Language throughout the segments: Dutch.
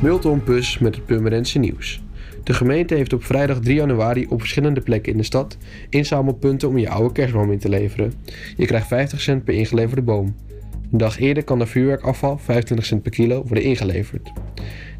Multon Pus met het Purmerendse nieuws. De gemeente heeft op vrijdag 3 januari op verschillende plekken in de stad inzamelpunten om je oude kerstboom in te leveren. Je krijgt 50 cent per ingeleverde boom. Een dag eerder kan er vuurwerkafval 25 cent per kilo worden ingeleverd.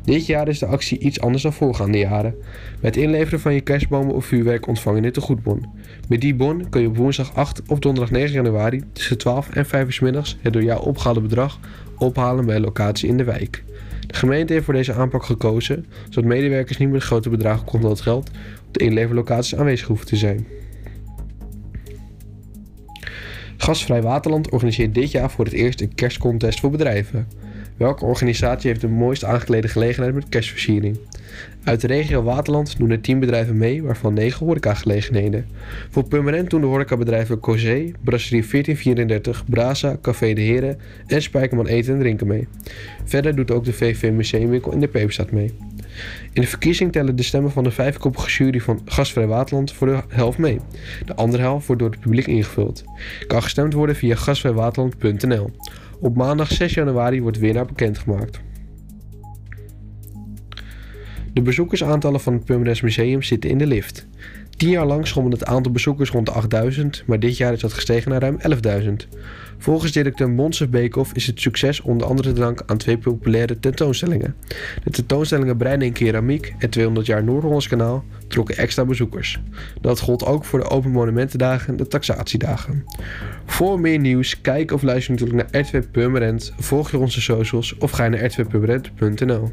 Dit jaar is de actie iets anders dan voorgaande jaren. Het inleveren van je kerstbomen of vuurwerk ontvang je een tegoedbon. Met die bon kun je op woensdag 8 of donderdag 9 januari tussen 12 en 5 uur middags het door jou opgehaalde bedrag ophalen bij een locatie in de wijk. De gemeente heeft voor deze aanpak gekozen, zodat medewerkers niet met grote bedragen contant geld op de inleverlocaties aanwezig hoeven te zijn. Gasvrij Waterland organiseert dit jaar voor het eerst een kerstcontest voor bedrijven. Welke organisatie heeft de mooist aangeklede gelegenheid met kerstversiering? Uit de regio Waterland doen er 10 bedrijven mee, waarvan 9 horecagelegenheden. Voor Purmerend doen de horecabedrijven Cosé, Brasserie 1434, Brasa, Café de Heren en Spijkerman Eten en Drinken mee. Verder doet ook de VV Museumwinkel in de Peperstad mee. In de verkiezing tellen de stemmen van de vijfkoppige jury van Gastvrij Waterland voor de helft mee. De andere helft wordt door het publiek ingevuld. Kan gestemd worden via gastvrijwaterland.nl. Op maandag 6 januari wordt winnaar bekendgemaakt. De bezoekersaantallen van het Purmerends Museum zitten in de lift. Tien jaar lang schommelde het aantal bezoekers rond de 8000, maar dit jaar is dat gestegen naar ruim 11.000. Volgens directeur Monsef Beekhoff is het succes onder andere te danken aan twee populaire tentoonstellingen. De tentoonstellingen Brein en Keramiek en 200 jaar Noord-Hollands Kanaal trokken extra bezoekers. Dat gold ook voor de Open Monumentendagen en de Taxatiedagen. Voor meer nieuws, kijk of luister natuurlijk naar RTV Purmerend, volg je onze socials of ga naar rtvpurmerend.nl.